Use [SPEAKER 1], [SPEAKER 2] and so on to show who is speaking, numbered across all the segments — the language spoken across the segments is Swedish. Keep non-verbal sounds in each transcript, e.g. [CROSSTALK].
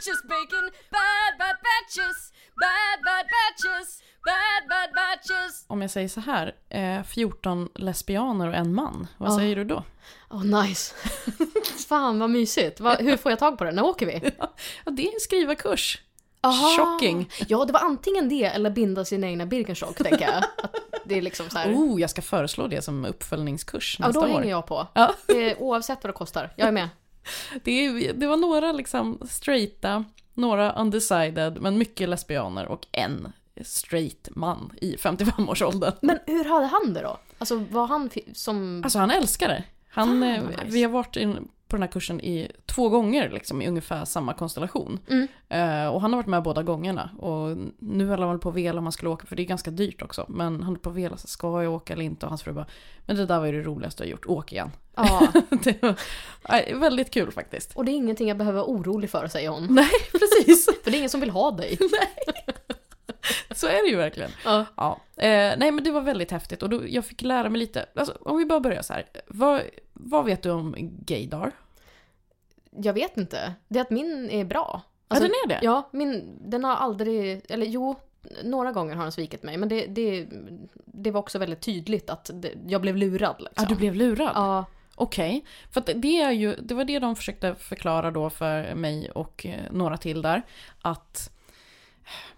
[SPEAKER 1] sandwiches, bacon, bad bad batches, bad bad batches, bad bad batches.
[SPEAKER 2] Om jag säger så här, eh, 14 lesbianer och en man, vad
[SPEAKER 1] Ja.
[SPEAKER 2] säger du då?
[SPEAKER 1] Åh nice. [LAUGHS] Fan vad mysigt. Va, hur får jag tag på det? När åker vi? [LAUGHS]
[SPEAKER 2] Ja, det är en skrivarkurs.
[SPEAKER 1] Aha.
[SPEAKER 2] Shocking.
[SPEAKER 1] Ja, det var antingen det eller binda sina egna Birkenstock, tänker jag. [LAUGHS] Att det är liksom så här.
[SPEAKER 2] Oh, jag ska föreslå det som uppföljningskurs
[SPEAKER 1] ja,
[SPEAKER 2] nästa
[SPEAKER 1] då
[SPEAKER 2] år.
[SPEAKER 1] hänger jag på.
[SPEAKER 2] Ja.
[SPEAKER 1] Eh, oavsett vad det kostar. Jag är med.
[SPEAKER 2] Det, är, det var några liksom straighta, några undecided, men mycket lesbianer och en straight man i 55-årsåldern.
[SPEAKER 1] Men hur hade han det då? Alltså var han som...
[SPEAKER 2] Alltså han älskar det. Han,
[SPEAKER 1] Fan,
[SPEAKER 2] eh,
[SPEAKER 1] nice.
[SPEAKER 2] Vi har varit in på den här kursen i två gånger liksom, i ungefär samma konstellation.
[SPEAKER 1] Mm.
[SPEAKER 2] Eh, och han har varit med båda gångerna. Och nu höll han på att vela om han skulle åka, för det är ganska dyrt också. Men han höll på att vela, ska jag åka eller inte? Och hans fru bara, men det där var ju det roligaste jag gjort, åk igen.
[SPEAKER 1] Ja. [LAUGHS]
[SPEAKER 2] var väldigt kul faktiskt.
[SPEAKER 1] Och det är ingenting jag behöver vara orolig för, säger hon.
[SPEAKER 2] Nej, [LAUGHS] precis. [LAUGHS]
[SPEAKER 1] För det är ingen som vill ha dig. [LAUGHS]
[SPEAKER 2] Så är det ju verkligen.
[SPEAKER 1] Ja.
[SPEAKER 2] Ja. Eh, nej men det var väldigt häftigt och då, jag fick lära mig lite, alltså, om vi bara börjar så här. Vad, vad vet du om gaydar?
[SPEAKER 1] Jag vet inte. Det är att min är bra. Alltså,
[SPEAKER 2] ja den är det?
[SPEAKER 1] Ja, min, den har aldrig, eller jo, några gånger har den svikit mig. Men det, det, det var också väldigt tydligt att det, jag blev lurad. Liksom.
[SPEAKER 2] Ja, du blev lurad?
[SPEAKER 1] Ja,
[SPEAKER 2] Okej, för att det är ju, det var det de försökte förklara då för mig och eh, några till där. Att,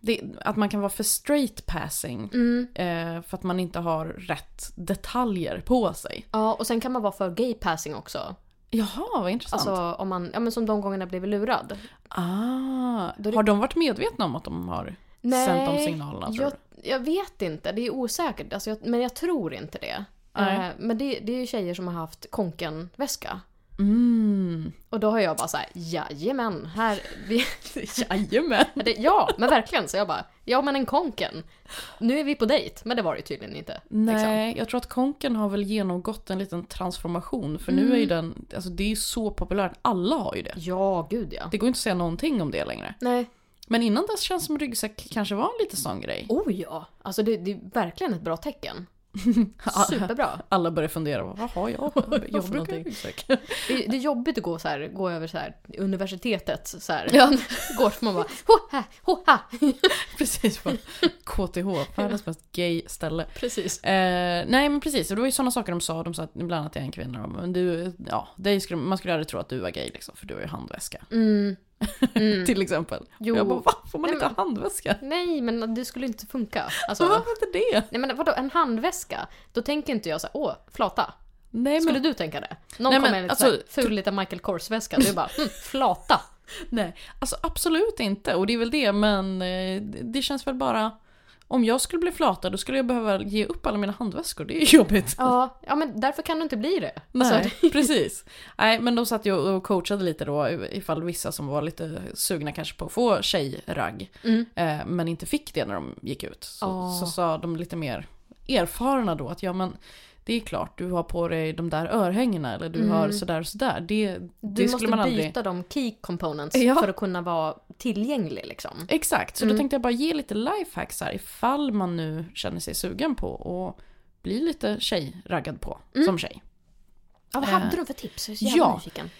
[SPEAKER 2] det, att man kan vara för straight passing
[SPEAKER 1] mm,
[SPEAKER 2] eh, för att man inte har rätt detaljer på sig.
[SPEAKER 1] ja, och sen kan man vara för gay passing också.
[SPEAKER 2] Jaha, vad intressant.
[SPEAKER 1] Alltså om man, ja men som de gångerna blev lurad.
[SPEAKER 2] ah,
[SPEAKER 1] det-
[SPEAKER 2] har de varit medvetna om att de har sänt de signalerna? Tror
[SPEAKER 1] jag, jag vet inte. Det är osäkert. Alltså, jag, men jag tror inte det. Eh, men det, det är ju tjejer som har haft konken-väska.
[SPEAKER 2] Mm.
[SPEAKER 1] Och då har jag bara såhär, jajamän, här... Vi, [LAUGHS]
[SPEAKER 2] Jajamän.
[SPEAKER 1] ja, men verkligen. Så jag bara, ja men en konken. Nu är vi på dejt. Men det var det tydligen inte. liksom.
[SPEAKER 2] Nej, jag tror att konken har väl genomgått en liten transformation. För nu är ju den, alltså det är ju så populärt, alla har ju det.
[SPEAKER 1] Ja, gud ja.
[SPEAKER 2] Det går inte att säga någonting om det längre.
[SPEAKER 1] Nej.
[SPEAKER 2] Men innan dess känns det som ryggsäck kanske var en lite sån grej.
[SPEAKER 1] Oh ja. Alltså det, det är verkligen ett bra tecken. Superbra.
[SPEAKER 2] Alla börjar fundera, vad har jag? [LAUGHS] Ha
[SPEAKER 1] någonting? Det, det är jobbigt att gå, så här, gå över så här, universitetet. Så här.
[SPEAKER 2] Ja. [LAUGHS]
[SPEAKER 1] Går för man bara, hoha, hoha. [LAUGHS]
[SPEAKER 2] Precis, bara KTH, världens mest gay ställe.
[SPEAKER 1] Precis.
[SPEAKER 2] Eh, nej men precis, och det var ju sådana saker de sa. De sa att ibland att jag är en kvinna. Men du, ja, dig skulle, man skulle aldrig tro att du var gay liksom, för du har ju handväska.
[SPEAKER 1] Mm. Mm. [LAUGHS]
[SPEAKER 2] Till exempel.
[SPEAKER 1] Jo.
[SPEAKER 2] Och jag bara, va? Får man
[SPEAKER 1] Nej,
[SPEAKER 2] inte ha handväska?
[SPEAKER 1] Nej, men det skulle inte funka. Alltså,
[SPEAKER 2] Varför inte det?
[SPEAKER 1] nej men vadå, en handväska? Då tänker inte jag så här, åh, flata.
[SPEAKER 2] Nej
[SPEAKER 1] Skulle
[SPEAKER 2] men,
[SPEAKER 1] du tänka det? Någon
[SPEAKER 2] Nej,
[SPEAKER 1] kommer med en
[SPEAKER 2] alltså,
[SPEAKER 1] ful liten Michael Kors-väska, du bara, mm, [LAUGHS] flata.
[SPEAKER 2] nej, alltså absolut inte. Och det är väl det, men eh, det känns väl bara... Om jag skulle bli flatad då skulle jag behöva ge upp alla mina handväskor. Det är jobbigt.
[SPEAKER 1] Ja, ja, men därför kan du inte bli det.
[SPEAKER 2] Nej,
[SPEAKER 1] Alltså, [LAUGHS]
[SPEAKER 2] precis. Nej, men de satt ju och coachade lite då ifall vissa som var lite sugna kanske på att få tjejragg
[SPEAKER 1] mm.
[SPEAKER 2] eh, men inte fick det när de gick ut. Så,
[SPEAKER 1] Ah.
[SPEAKER 2] så sa de lite mer erfarna då att ja men det är klart du har på dig de där örhängena eller du
[SPEAKER 1] Mm.
[SPEAKER 2] har sådär och sådär. Det,
[SPEAKER 1] Du
[SPEAKER 2] det
[SPEAKER 1] måste
[SPEAKER 2] aldrig...
[SPEAKER 1] byta de key components
[SPEAKER 2] Ja.
[SPEAKER 1] för att kunna vara tillgänglig liksom.
[SPEAKER 2] Exakt, så
[SPEAKER 1] Mm.
[SPEAKER 2] då tänkte jag bara ge lite lifehacks här ifall man nu känner sig sugen på att bli lite tjejraggad på
[SPEAKER 1] Mm.
[SPEAKER 2] som tjej.
[SPEAKER 1] Ja, vad
[SPEAKER 2] Eh,
[SPEAKER 1] hade du för tips? Jag är så jävla
[SPEAKER 2] ja.
[SPEAKER 1] nyfiken.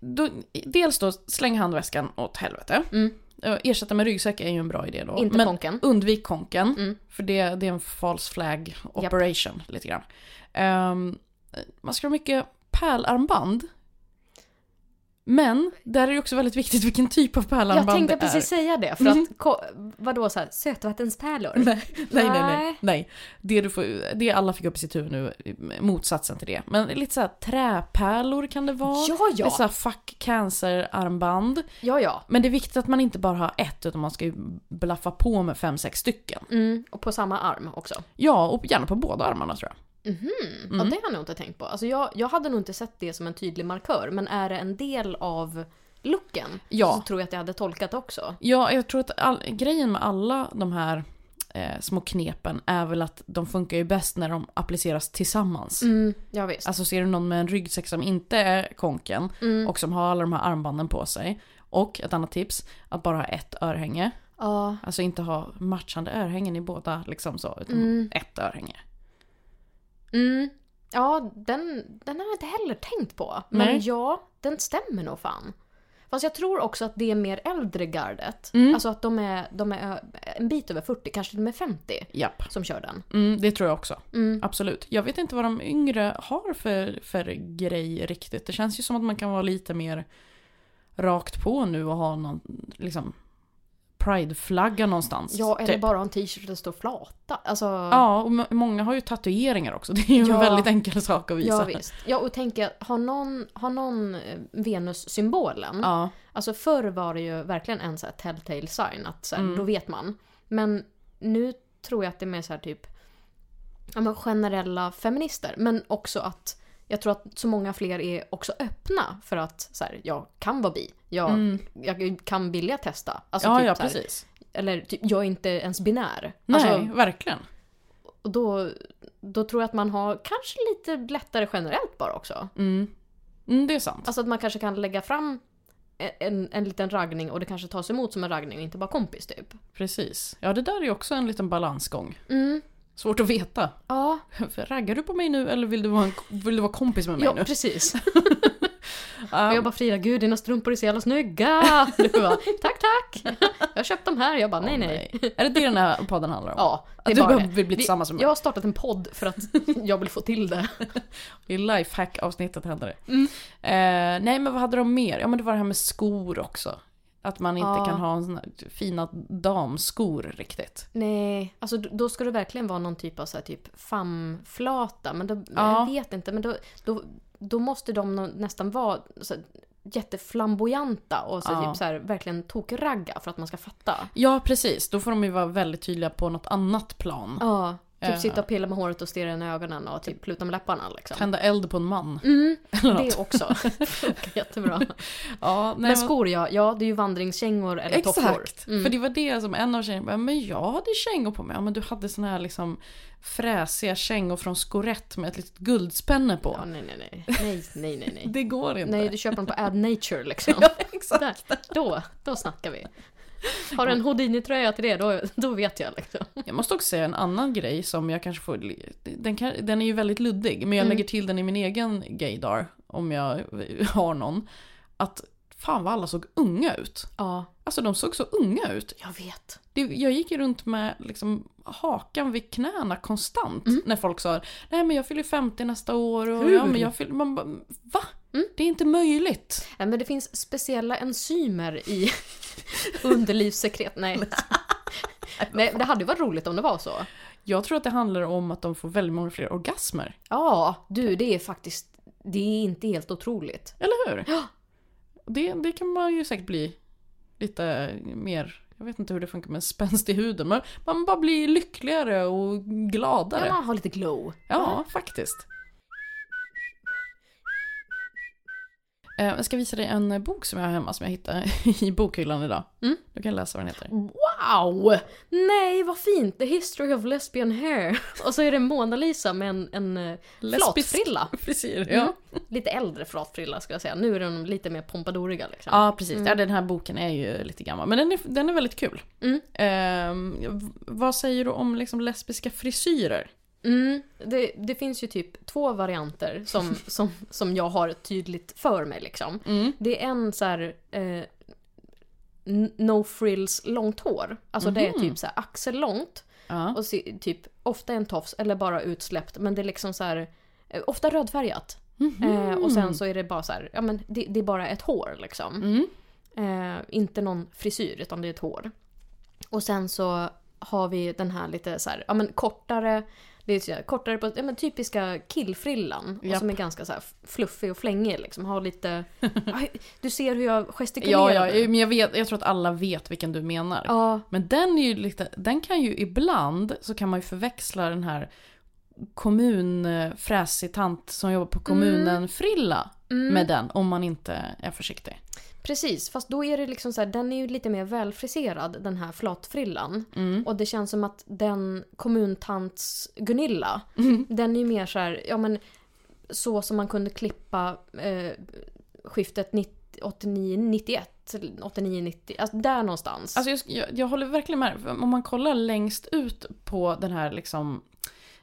[SPEAKER 2] Då, dels då, släng handväskan åt helvete.
[SPEAKER 1] Mm.
[SPEAKER 2] Eh, Ersätta med ryggsäck är ju en bra idé då.
[SPEAKER 1] Inte
[SPEAKER 2] Men
[SPEAKER 1] konken.
[SPEAKER 2] undvik konken,
[SPEAKER 1] Mm.
[SPEAKER 2] för det, det är en false flag operation lite grann. Ehm, man ska ha mycket pärlarmband. Men där är det också väldigt viktigt vilken typ av pärlarmband
[SPEAKER 1] Jag tänkte
[SPEAKER 2] det är.
[SPEAKER 1] precis säga det, för
[SPEAKER 2] Mhm.
[SPEAKER 1] att vadå så här, sötvattenspärlor?
[SPEAKER 2] Nej, nej, nej, nej,
[SPEAKER 1] Nej.
[SPEAKER 2] Det, du får, det alla fick upp i sitt huvud nu, motsatsen till det. Men lite så här träpärlor kan det vara.
[SPEAKER 1] Ja, ja.
[SPEAKER 2] så här fuck cancer-armband.
[SPEAKER 1] Ja, ja.
[SPEAKER 2] Men det är viktigt att man inte bara har ett, utan man ska ju blaffa på med fem, sex stycken.
[SPEAKER 1] Mm, och på samma arm också.
[SPEAKER 2] Ja, och gärna på båda armarna tror jag.
[SPEAKER 1] Mhm. Ja,
[SPEAKER 2] Mm.
[SPEAKER 1] det har jag nog inte tänkt på. Alltså jag, jag hade nog inte sett det som en tydlig markör, men är det en del av looken
[SPEAKER 2] Ja.
[SPEAKER 1] så tror jag att jag hade tolkat det också.
[SPEAKER 2] Ja, jag tror att all, grejen med alla de här eh, små knepen är väl att de funkar ju bäst när de appliceras tillsammans.
[SPEAKER 1] Mm, ja, visst.
[SPEAKER 2] Alltså ser du någon med en ryggsäck som inte är konken
[SPEAKER 1] Mm.
[SPEAKER 2] och som har alla de här armbanden på sig. Och ett annat tips, att bara ha ett örhänge.
[SPEAKER 1] Ja.
[SPEAKER 2] Alltså inte ha matchande örhängen i båda liksom så, utan
[SPEAKER 1] Mm.
[SPEAKER 2] ett örhänge.
[SPEAKER 1] Mm. Ja, den, den har jag inte heller tänkt på. Men
[SPEAKER 2] Nej.
[SPEAKER 1] ja, den stämmer nog fan. Fast jag tror också att det är mer äldre gardet.
[SPEAKER 2] Mm.
[SPEAKER 1] Alltså att de är, de är en bit över 40, kanske till och med 50
[SPEAKER 2] Japp.
[SPEAKER 1] som kör den.
[SPEAKER 2] Mm, det tror jag också.
[SPEAKER 1] Mm.
[SPEAKER 2] Absolut. Jag vet inte vad de yngre har för, för grej riktigt. Det känns ju som att man kan vara lite mer rakt på nu och ha någon liksom Pride-flagga någonstans.
[SPEAKER 1] Ja, eller
[SPEAKER 2] typ.
[SPEAKER 1] bara en t-shirt där det står flata. Alltså,
[SPEAKER 2] Ja, och må- många har ju tatueringar också. [LAUGHS] Det är ju
[SPEAKER 1] Ja.
[SPEAKER 2] en väldigt enkel sak att visa.
[SPEAKER 1] ja visst. Ja, och tänka, har någon, har någon eh, Venus-symbolen?
[SPEAKER 2] Ja,
[SPEAKER 1] Alltså förr var det ju verkligen en så här telltale sign, att så här,
[SPEAKER 2] Mm.
[SPEAKER 1] då vet man. Men nu tror jag att det är mer så här typ ja, men generella feminister. Men också att jag tror att så många fler är också öppna för att så här, jag kan vara bi. Jag,
[SPEAKER 2] Mm.
[SPEAKER 1] jag kan vilja testa. Alltså,
[SPEAKER 2] ja,
[SPEAKER 1] typ
[SPEAKER 2] ja
[SPEAKER 1] så här,
[SPEAKER 2] precis.
[SPEAKER 1] Eller typ, jag är inte ens binär.
[SPEAKER 2] Nej,
[SPEAKER 1] Alltså,
[SPEAKER 2] verkligen.
[SPEAKER 1] och då, då tror jag att man har kanske lite lättare generellt bara också.
[SPEAKER 2] Mm. Mm, det är sant.
[SPEAKER 1] Alltså att man kanske kan lägga fram en, en liten raggning och det kanske tas emot som en raggning och inte bara kompis typ.
[SPEAKER 2] Precis. Ja, det där är ju också en liten balansgång.
[SPEAKER 1] Mm.
[SPEAKER 2] Svårt att veta.
[SPEAKER 1] Ja, [LAUGHS]
[SPEAKER 2] Raggar du på mig nu eller vill du vara, en, vill du vara kompis med mig
[SPEAKER 1] ja
[SPEAKER 2] nu?
[SPEAKER 1] precis. [LAUGHS] Och jag bara Frida, gud dina strumpor är så jävla snygga! [LAUGHS] Du bara, tack tack! Jag har köpt de här, jag bara nej nej.
[SPEAKER 2] Är det det den här podden handlar om?
[SPEAKER 1] Ja, det
[SPEAKER 2] Att du
[SPEAKER 1] bara det.
[SPEAKER 2] vill bli
[SPEAKER 1] Vi-
[SPEAKER 2] tillsammans med mig?
[SPEAKER 1] Jag har startat en podd för att [LAUGHS] jag vill få till det.
[SPEAKER 2] I lifehack-avsnittet hände det.
[SPEAKER 1] Mm.
[SPEAKER 2] Eh, nej, men vad hade de mer? Ja, men det var det här med skor också. Att man inte
[SPEAKER 1] Ja.
[SPEAKER 2] kan ha en sån här fina damskor riktigt.
[SPEAKER 1] Nej, alltså då ska det verkligen vara någon typ av så här, typ famflata. Men då,
[SPEAKER 2] Ja.
[SPEAKER 1] jag vet inte, men då, då, då måste de nästan vara så jätteflamboyanta och så,
[SPEAKER 2] Ja.
[SPEAKER 1] typ så här, verkligen tokragga för att man ska fatta.
[SPEAKER 2] Ja, precis. Då får de ju vara väldigt tydliga på något annat plan.
[SPEAKER 1] Ja, typ
[SPEAKER 2] Eh.
[SPEAKER 1] sitta och pilla med håret och stirra in i ögonen och typ pluta med läpparna liksom.
[SPEAKER 2] Tända eld på en man.
[SPEAKER 1] Mm, [LAUGHS]
[SPEAKER 2] Eller något.
[SPEAKER 1] det också. [LAUGHS] Jättebra. [LAUGHS]
[SPEAKER 2] Ja, nej,
[SPEAKER 1] Men skor ja, ja det är ju vandringskängor eller tofflor.
[SPEAKER 2] Exakt!
[SPEAKER 1] Mm.
[SPEAKER 2] För det var det som en av tjejerna bara, men jag hade kängor på mig. Ja men du hade såna här liksom fräsiga kängor från Skorett med ett litet guldspänne på.
[SPEAKER 1] Ja, nej, nej, nej. Nej, nej, nej, nej.
[SPEAKER 2] Det går inte.
[SPEAKER 1] Nej, du köper dem på Ad Nature liksom.
[SPEAKER 2] Ja, exakt.
[SPEAKER 1] Där, då, då snackar vi. Har du en Houdini-tröja till det, då, då vet jag liksom.
[SPEAKER 2] Jag måste också säga en annan grej som jag kanske får... Den, kan, den är ju väldigt luddig, men jag
[SPEAKER 1] Mm.
[SPEAKER 2] lägger till den i min egen gaydar, om jag [LAUGHS] har någon. Att fan vad alla såg unga ut.
[SPEAKER 1] Ja,
[SPEAKER 2] Alltså de såg så unga ut.
[SPEAKER 1] jag vet.
[SPEAKER 2] Det, jag gick ju runt med liksom hakan vid knäna konstant
[SPEAKER 1] Mm.
[SPEAKER 2] när folk sa Nej men jag fyller 50 nästa år och
[SPEAKER 1] Hur?
[SPEAKER 2] ja men jag fyller... Man bara, va?
[SPEAKER 1] Mm.
[SPEAKER 2] Det är inte möjligt.
[SPEAKER 1] Nej, men det finns speciella enzymer i [LAUGHS] underlivssekret. Nej. [LAUGHS] Nej, det hade ju varit roligt om det var så.
[SPEAKER 2] Jag tror att det handlar om att de får väldigt många fler orgasmer.
[SPEAKER 1] Ja, du, det är faktiskt... Det är inte helt otroligt.
[SPEAKER 2] Eller hur?
[SPEAKER 1] Ja.
[SPEAKER 2] Det, det kan man ju säkert bli lite mer, jag vet inte hur det funkar med spänst i huden, men man bara blir lyckligare och gladare.
[SPEAKER 1] Ja,
[SPEAKER 2] Ja,
[SPEAKER 1] man har lite glow.
[SPEAKER 2] faktiskt. Jag ska visa dig en eh, bok som jag har hemma som jag hittade [LAUGHS] i bokhyllan idag.
[SPEAKER 1] Mm.
[SPEAKER 2] Du kan läsa vad den heter.
[SPEAKER 1] Wow! Nej, vad fint! The history of lesbian hair. [LAUGHS] Och så är det Mona Lisa med en, en eh,
[SPEAKER 2] Lesbisk
[SPEAKER 1] flatfrilla. [LAUGHS]
[SPEAKER 2] Frisyr,
[SPEAKER 1] Mm.
[SPEAKER 2] ja.
[SPEAKER 1] Lite äldre flatfrilla ska jag säga. Nu är de lite mer pompadoriga liksom.
[SPEAKER 2] Ja, precis.
[SPEAKER 1] Mm.
[SPEAKER 2] Ja, den här boken är ju lite gammal, men den är, den är väldigt kul.
[SPEAKER 1] Mm.
[SPEAKER 2] V- vad säger du om liksom lesbiska frisyrer?
[SPEAKER 1] Mm, det, det finns ju typ två varianter som, [LAUGHS] som, som jag har tydligt för mig liksom.
[SPEAKER 2] Mm.
[SPEAKER 1] Det är en så här eh, no frills långt hår. Alltså det är
[SPEAKER 2] Mhm.
[SPEAKER 1] typ så här axellångt
[SPEAKER 2] Ja.
[SPEAKER 1] och se, typ ofta en tofs eller bara utsläppt men det är liksom så här eh, ofta rödfärgat. Eh, och sen så är det bara så här, ja men det, det är bara ett hår liksom.
[SPEAKER 2] Mm.
[SPEAKER 1] Eh, inte någon frisyr utan det är ett hår. Och sen så har vi den här lite så här, ja men kortare, det är så här, kortare på, ja men typiska killfrillan. Och
[SPEAKER 2] Japp.
[SPEAKER 1] som är ganska så fluffig och flängig liksom. Har lite, [LAUGHS] du ser hur jag gestikulerar
[SPEAKER 2] Ja, ja, men jag, vet, jag tror att alla vet vilken du menar.
[SPEAKER 1] Ja,
[SPEAKER 2] Men den är ju lite, den kan ju ibland så kan man ju förväxla den här kommunfräsig tant som jobbar på kommunen frilla
[SPEAKER 1] mm,
[SPEAKER 2] med den om man inte är försiktig.
[SPEAKER 1] precis. Fast då är det liksom så här, den är ju lite mer välfriserad den här flatfrillan.
[SPEAKER 2] Mm.
[SPEAKER 1] Och det känns som att den kommuntants Gunilla,
[SPEAKER 2] Mm.
[SPEAKER 1] den är ju mer så här, ja men så som man kunde klippa eh, skiftet 89-91, 89-90, alltså där någonstans.
[SPEAKER 2] Alltså jag, jag, jag håller verkligen med. Om man kollar längst ut på den här liksom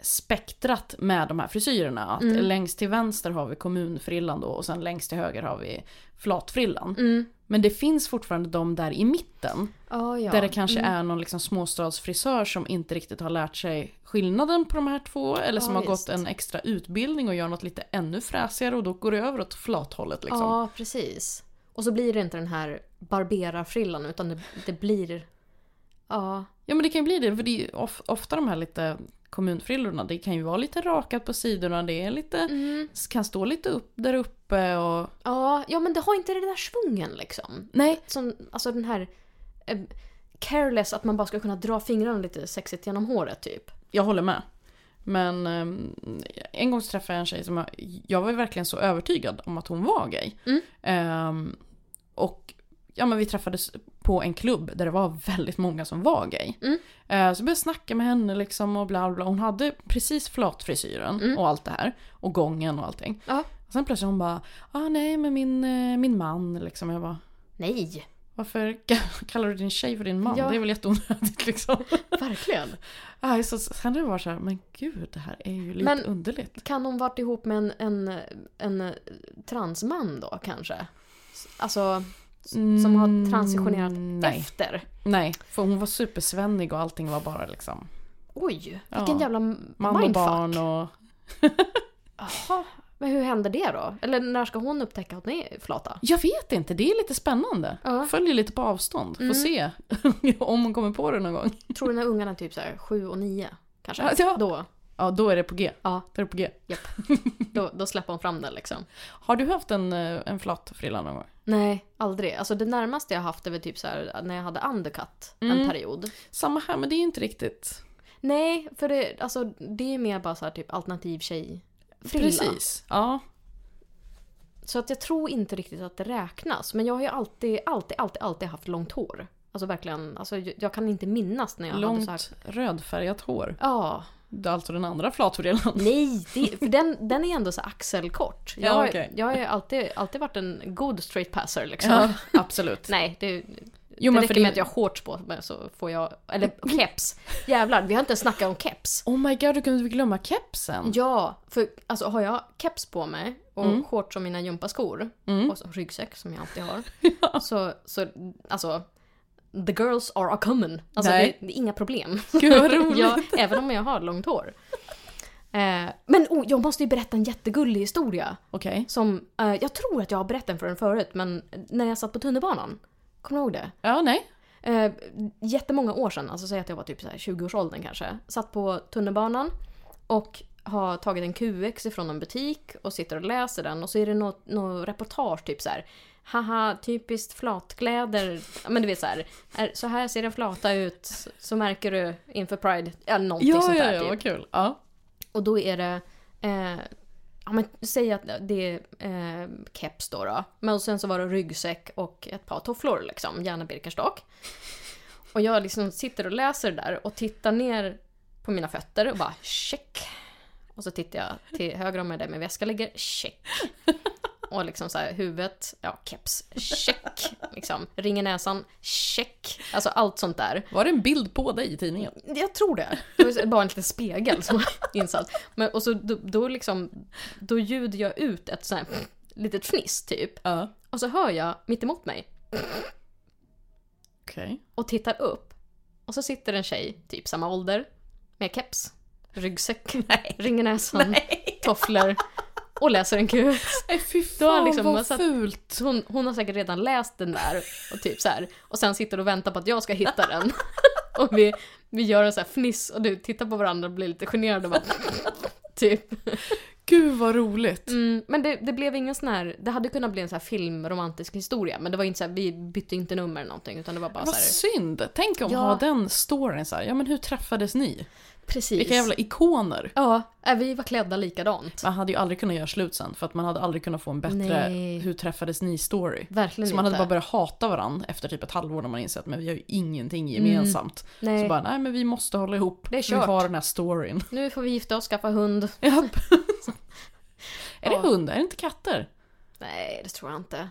[SPEAKER 2] spektrat med de här frisyrerna. Att
[SPEAKER 1] Mm.
[SPEAKER 2] längst till vänster har vi kommunfrillan då och sen längst till höger har vi flatfrillan.
[SPEAKER 1] Mm.
[SPEAKER 2] Men det finns fortfarande de där i mitten.
[SPEAKER 1] Ja, ja.
[SPEAKER 2] Där det kanske
[SPEAKER 1] Mm.
[SPEAKER 2] är någon liksom småstadsfrisör som inte riktigt har lärt sig skillnaden på de här två. Eller som
[SPEAKER 1] Ja,
[SPEAKER 2] har
[SPEAKER 1] just.
[SPEAKER 2] gått en extra utbildning och gör något lite ännu fräsigare och då går det över åt flathållet liksom.
[SPEAKER 1] Ja, precis. Och så blir det inte den här barberarfrillan utan det, det blir... Ja.
[SPEAKER 2] Ja men det kan ju bli det, för det är ofta de här lite kommunfrillorna, det kan ju vara lite rakat på sidorna, det är lite,
[SPEAKER 1] Mm.
[SPEAKER 2] kan stå lite upp där uppe och...
[SPEAKER 1] Ja, ja, men det har inte den där svungen liksom.
[SPEAKER 2] Nej,
[SPEAKER 1] Som, alltså den här... Eh, careless, att man bara ska kunna dra fingrarna lite sexigt genom håret typ.
[SPEAKER 2] jag håller med. Men ehm, en gång så träffade jag en tjej som jag, jag var verkligen så övertygad om att hon var gay.
[SPEAKER 1] Mm.
[SPEAKER 2] Ehm, och ja men vi träffades på en klubb där det var väldigt många som var gay.
[SPEAKER 1] Mm.
[SPEAKER 2] Eh, så jag började snacka med henne liksom och bla bla. Hon hade precis flatfrisyren
[SPEAKER 1] Mm.
[SPEAKER 2] och allt det här. Och gången och allting.
[SPEAKER 1] Ja.
[SPEAKER 2] Och sen plötsligt hon bara, ah nej men min, eh, min man liksom. Jag bara,
[SPEAKER 1] Nej,
[SPEAKER 2] varför ka- [LAUGHS] kallar du din tjej för din man?
[SPEAKER 1] Ja.
[SPEAKER 2] Det är väl jätteonödigt liksom. [LAUGHS]
[SPEAKER 1] verkligen. [LAUGHS]
[SPEAKER 2] Aj, så sen det var så här, men gud det här är ju lite
[SPEAKER 1] Men-
[SPEAKER 2] underligt.
[SPEAKER 1] Kan hon varit ihop med en, en, en transman då kanske? Alltså, som har transitionerat
[SPEAKER 2] Mm, nej.
[SPEAKER 1] efter.
[SPEAKER 2] Nej, för hon var supersvennig och allting var bara liksom
[SPEAKER 1] Oj,
[SPEAKER 2] Ja.
[SPEAKER 1] vilken jävla
[SPEAKER 2] man
[SPEAKER 1] mindfuck.
[SPEAKER 2] och barn och... [LAUGHS]
[SPEAKER 1] Jaha, men hur händer det då? Eller när ska hon upptäcka att hon är flata?
[SPEAKER 2] Jag vet inte, det är lite spännande.
[SPEAKER 1] Ja.
[SPEAKER 2] Följer lite på avstånd, får
[SPEAKER 1] Mm.
[SPEAKER 2] se [LAUGHS] om hon kommer på det någon gång.
[SPEAKER 1] Tror den här ungarna är typ så sju och nio kanske.
[SPEAKER 2] Ja, ja.
[SPEAKER 1] Då,
[SPEAKER 2] Ja, då är det på G.
[SPEAKER 1] Ja.
[SPEAKER 2] Då är det på G.
[SPEAKER 1] då, då släpper hon fram den liksom.
[SPEAKER 2] Har du haft en, eh, en flat frilla någon gång?
[SPEAKER 1] Nej, aldrig. Alltså det närmaste jag haft är väl typ så här när jag hade undercut
[SPEAKER 2] Mm.
[SPEAKER 1] en period.
[SPEAKER 2] Samma här, men det är inte riktigt...
[SPEAKER 1] Nej, för det, alltså, det är mer bara så här typ alternativ tjej frilla.
[SPEAKER 2] Precis. Ja.
[SPEAKER 1] Så att jag tror inte riktigt att det räknas. Men jag har ju alltid, alltid, alltid, alltid haft långt hår. Alltså verkligen, alltså, jag kan inte minnas när jag hade så här...
[SPEAKER 2] Långt rödfärgat hår.
[SPEAKER 1] Ja,
[SPEAKER 2] alltså den andra flatfrillan.
[SPEAKER 1] nej, det, för den, den är ändå så axelkort. Jag,
[SPEAKER 2] Ja,
[SPEAKER 1] har-
[SPEAKER 2] okej.
[SPEAKER 1] jag har alltid, alltid varit en god straight passer liksom.
[SPEAKER 2] Ja, [LAUGHS] absolut.
[SPEAKER 1] Nej, det,
[SPEAKER 2] Jo,
[SPEAKER 1] det
[SPEAKER 2] men
[SPEAKER 1] räcker
[SPEAKER 2] det-
[SPEAKER 1] med att jag har shorts på mig så får jag... Eller keps. Jävlar, vi har inte ens snackat om keps.
[SPEAKER 2] Oh my god, du kunde inte glömma kepsen.
[SPEAKER 1] Ja, för alltså har jag keps på mig och
[SPEAKER 2] Mm.
[SPEAKER 1] shorts som mina gympaskor
[SPEAKER 2] Mm.
[SPEAKER 1] och så ryggsäck som jag alltid har. [LAUGHS] Så, så alltså, the girls are a common. Alltså det, det är inga problem. [LAUGHS]
[SPEAKER 2] Gud vad roligt.
[SPEAKER 1] ja, även om jag har långt hår. Eh, men oh, jag måste ju berätta en jättegullig historia.
[SPEAKER 2] Okej.
[SPEAKER 1] Som, eh, jag tror att jag har berättat den för den förut, men när jag satt på tunnelbanan. Kommer du ihåg det?
[SPEAKER 2] Ja, nej.
[SPEAKER 1] Eh, jättemånga år sedan, alltså säg att jag var typ så här 20-årsåldern kanske. Satt på tunnelbanan och har tagit en QX ifrån en butik och sitter och läser den och så är det något, något reportage typ så här. Haha, typiskt flatkläder. Ja, Men du vet så här. är- Så här ser en flata ut. Så märker du inför Pride. Ja, någonting
[SPEAKER 2] Ja,
[SPEAKER 1] sånt
[SPEAKER 2] ja,
[SPEAKER 1] där
[SPEAKER 2] ja,
[SPEAKER 1] typ.
[SPEAKER 2] vad kul. Ja.
[SPEAKER 1] Och då är det... Eh, ja men säg att det är eh, keps då, då. Men sen så var det ryggsäck och ett par tofflor liksom. Gärna Birkenstock. Och jag liksom sitter och läser det där och tittar ner på mina fötter och bara check. Och så tittar jag till höger om mig där min väska ligger, check. Och liksom så här huvudet, ja keps, check. Liksom. Ring i näsan, check. Alltså allt sånt där.
[SPEAKER 2] Var det en bild på dig i tidningen?
[SPEAKER 1] Jag tror det. Det var bara en liten spegel som var insatt. Men, och så då, då liksom, då ljuder jag ut ett sånt här litet fniss typ.
[SPEAKER 2] Ja.
[SPEAKER 1] Och så hör jag mitt emot mig
[SPEAKER 2] Okej.
[SPEAKER 1] och tittar upp. Och så sitter en tjej, typ samma ålder, med keps, ryggsäck, [LAUGHS] ring i näsan, tofflor och läser en QX.
[SPEAKER 2] Nej fy
[SPEAKER 1] Då har
[SPEAKER 2] fan
[SPEAKER 1] liksom
[SPEAKER 2] vad
[SPEAKER 1] satt-
[SPEAKER 2] fult.
[SPEAKER 1] Hon, hon har säkert redan läst den där och typ så här. Och sen sitter och väntar på att jag ska hitta den. [LAUGHS] Och vi, vi gör en så här fniss och du tittar på varandra och blir lite generade och bara [LAUGHS] Typ.
[SPEAKER 2] Gud vad roligt.
[SPEAKER 1] Mm, men det, det blev ingen sån här, det hade kunnat bli en så här filmromantisk historia men det var inte så här, vi bytte inte nummer eller någonting utan det var bara
[SPEAKER 2] Vad
[SPEAKER 1] så här.
[SPEAKER 2] synd. Tänk om
[SPEAKER 1] Ja.
[SPEAKER 2] ha den storyn så här. Ja men hur träffades ni?
[SPEAKER 1] Precis.
[SPEAKER 2] Vilka jävla ikoner.
[SPEAKER 1] Ja, äh, vi var klädda likadant.
[SPEAKER 2] Man hade ju aldrig kunnat göra slut sen för att man hade aldrig kunnat få en bättre
[SPEAKER 1] Nej.
[SPEAKER 2] hur träffades ni story.
[SPEAKER 1] Verkligen
[SPEAKER 2] Så man hade
[SPEAKER 1] inte.
[SPEAKER 2] bara börjat hata varandra efter typ ett halvår när man insett att men vi har ju ingenting gemensamt.
[SPEAKER 1] Nej.
[SPEAKER 2] Så bara nej men vi måste hålla ihop.
[SPEAKER 1] Det är
[SPEAKER 2] vi
[SPEAKER 1] kört.
[SPEAKER 2] har den här storyn.
[SPEAKER 1] Nu får vi gifta oss, skaffa hund.
[SPEAKER 2] Japp. [LAUGHS] är det
[SPEAKER 1] Ja.
[SPEAKER 2] hundar? Är det inte katter?
[SPEAKER 1] Nej, det tror jag inte.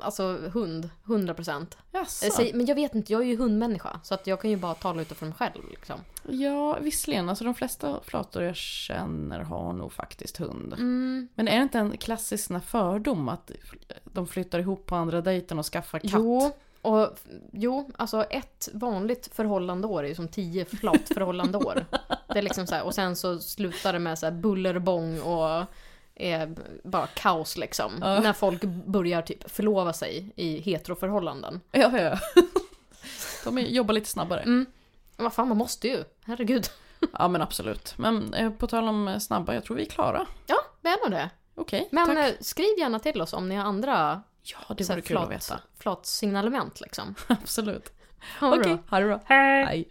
[SPEAKER 1] Alltså hund, 100 procent.
[SPEAKER 2] Jaså?
[SPEAKER 1] Men jag vet inte, jag är ju hundmänniska. Så att jag kan ju bara tala utifrån mig själv. Liksom.
[SPEAKER 2] Ja, visserligen. Alltså de flesta flator jag känner har nog faktiskt hund.
[SPEAKER 1] Mm.
[SPEAKER 2] Men är det inte en klassisk fördom att de flyttar ihop på andra dejten och skaffar katt?
[SPEAKER 1] Jo, och jo, alltså ett vanligt förhållandeår är ju som tio flatförhållandeår. [LAUGHS] det är liksom så här, och sen så slutar det med så här bullerbång och är bara kaos liksom.
[SPEAKER 2] Ja.
[SPEAKER 1] När folk börjar typ förlova sig i heteroförhållanden.
[SPEAKER 2] Ja, ja. [LAUGHS] De är- jobbar lite snabbare.
[SPEAKER 1] Mm. Vad fan, man måste ju. Herregud.
[SPEAKER 2] Ja, men absolut. Men eh, på tal om eh, snabba, jag tror vi är klara.
[SPEAKER 1] Ja, det är nog det.
[SPEAKER 2] Okej,
[SPEAKER 1] Men
[SPEAKER 2] tack.
[SPEAKER 1] eh, skriv gärna till oss om ni har andra
[SPEAKER 2] Ja, det vore kul att veta.
[SPEAKER 1] flatsignalement liksom. [LAUGHS]
[SPEAKER 2] Absolut. Okej,
[SPEAKER 1] bra.
[SPEAKER 2] ha det bra. Hej.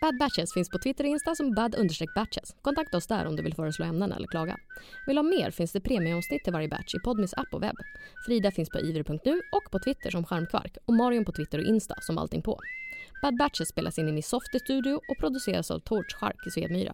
[SPEAKER 3] Bad Batches finns på Twitter och Insta som bad-batches. Kontakta oss där om du vill föreslå ämnen eller klaga. Vill du ha mer finns det premieomsnitt till varje batch i Podmis app och webb. Frida finns på iver.nu och på Twitter som Charmkvark och Marion på Twitter och Insta som allting på. Bad Batches spelas in i min Softy Studio och produceras av Torch Shark i Svedmyra.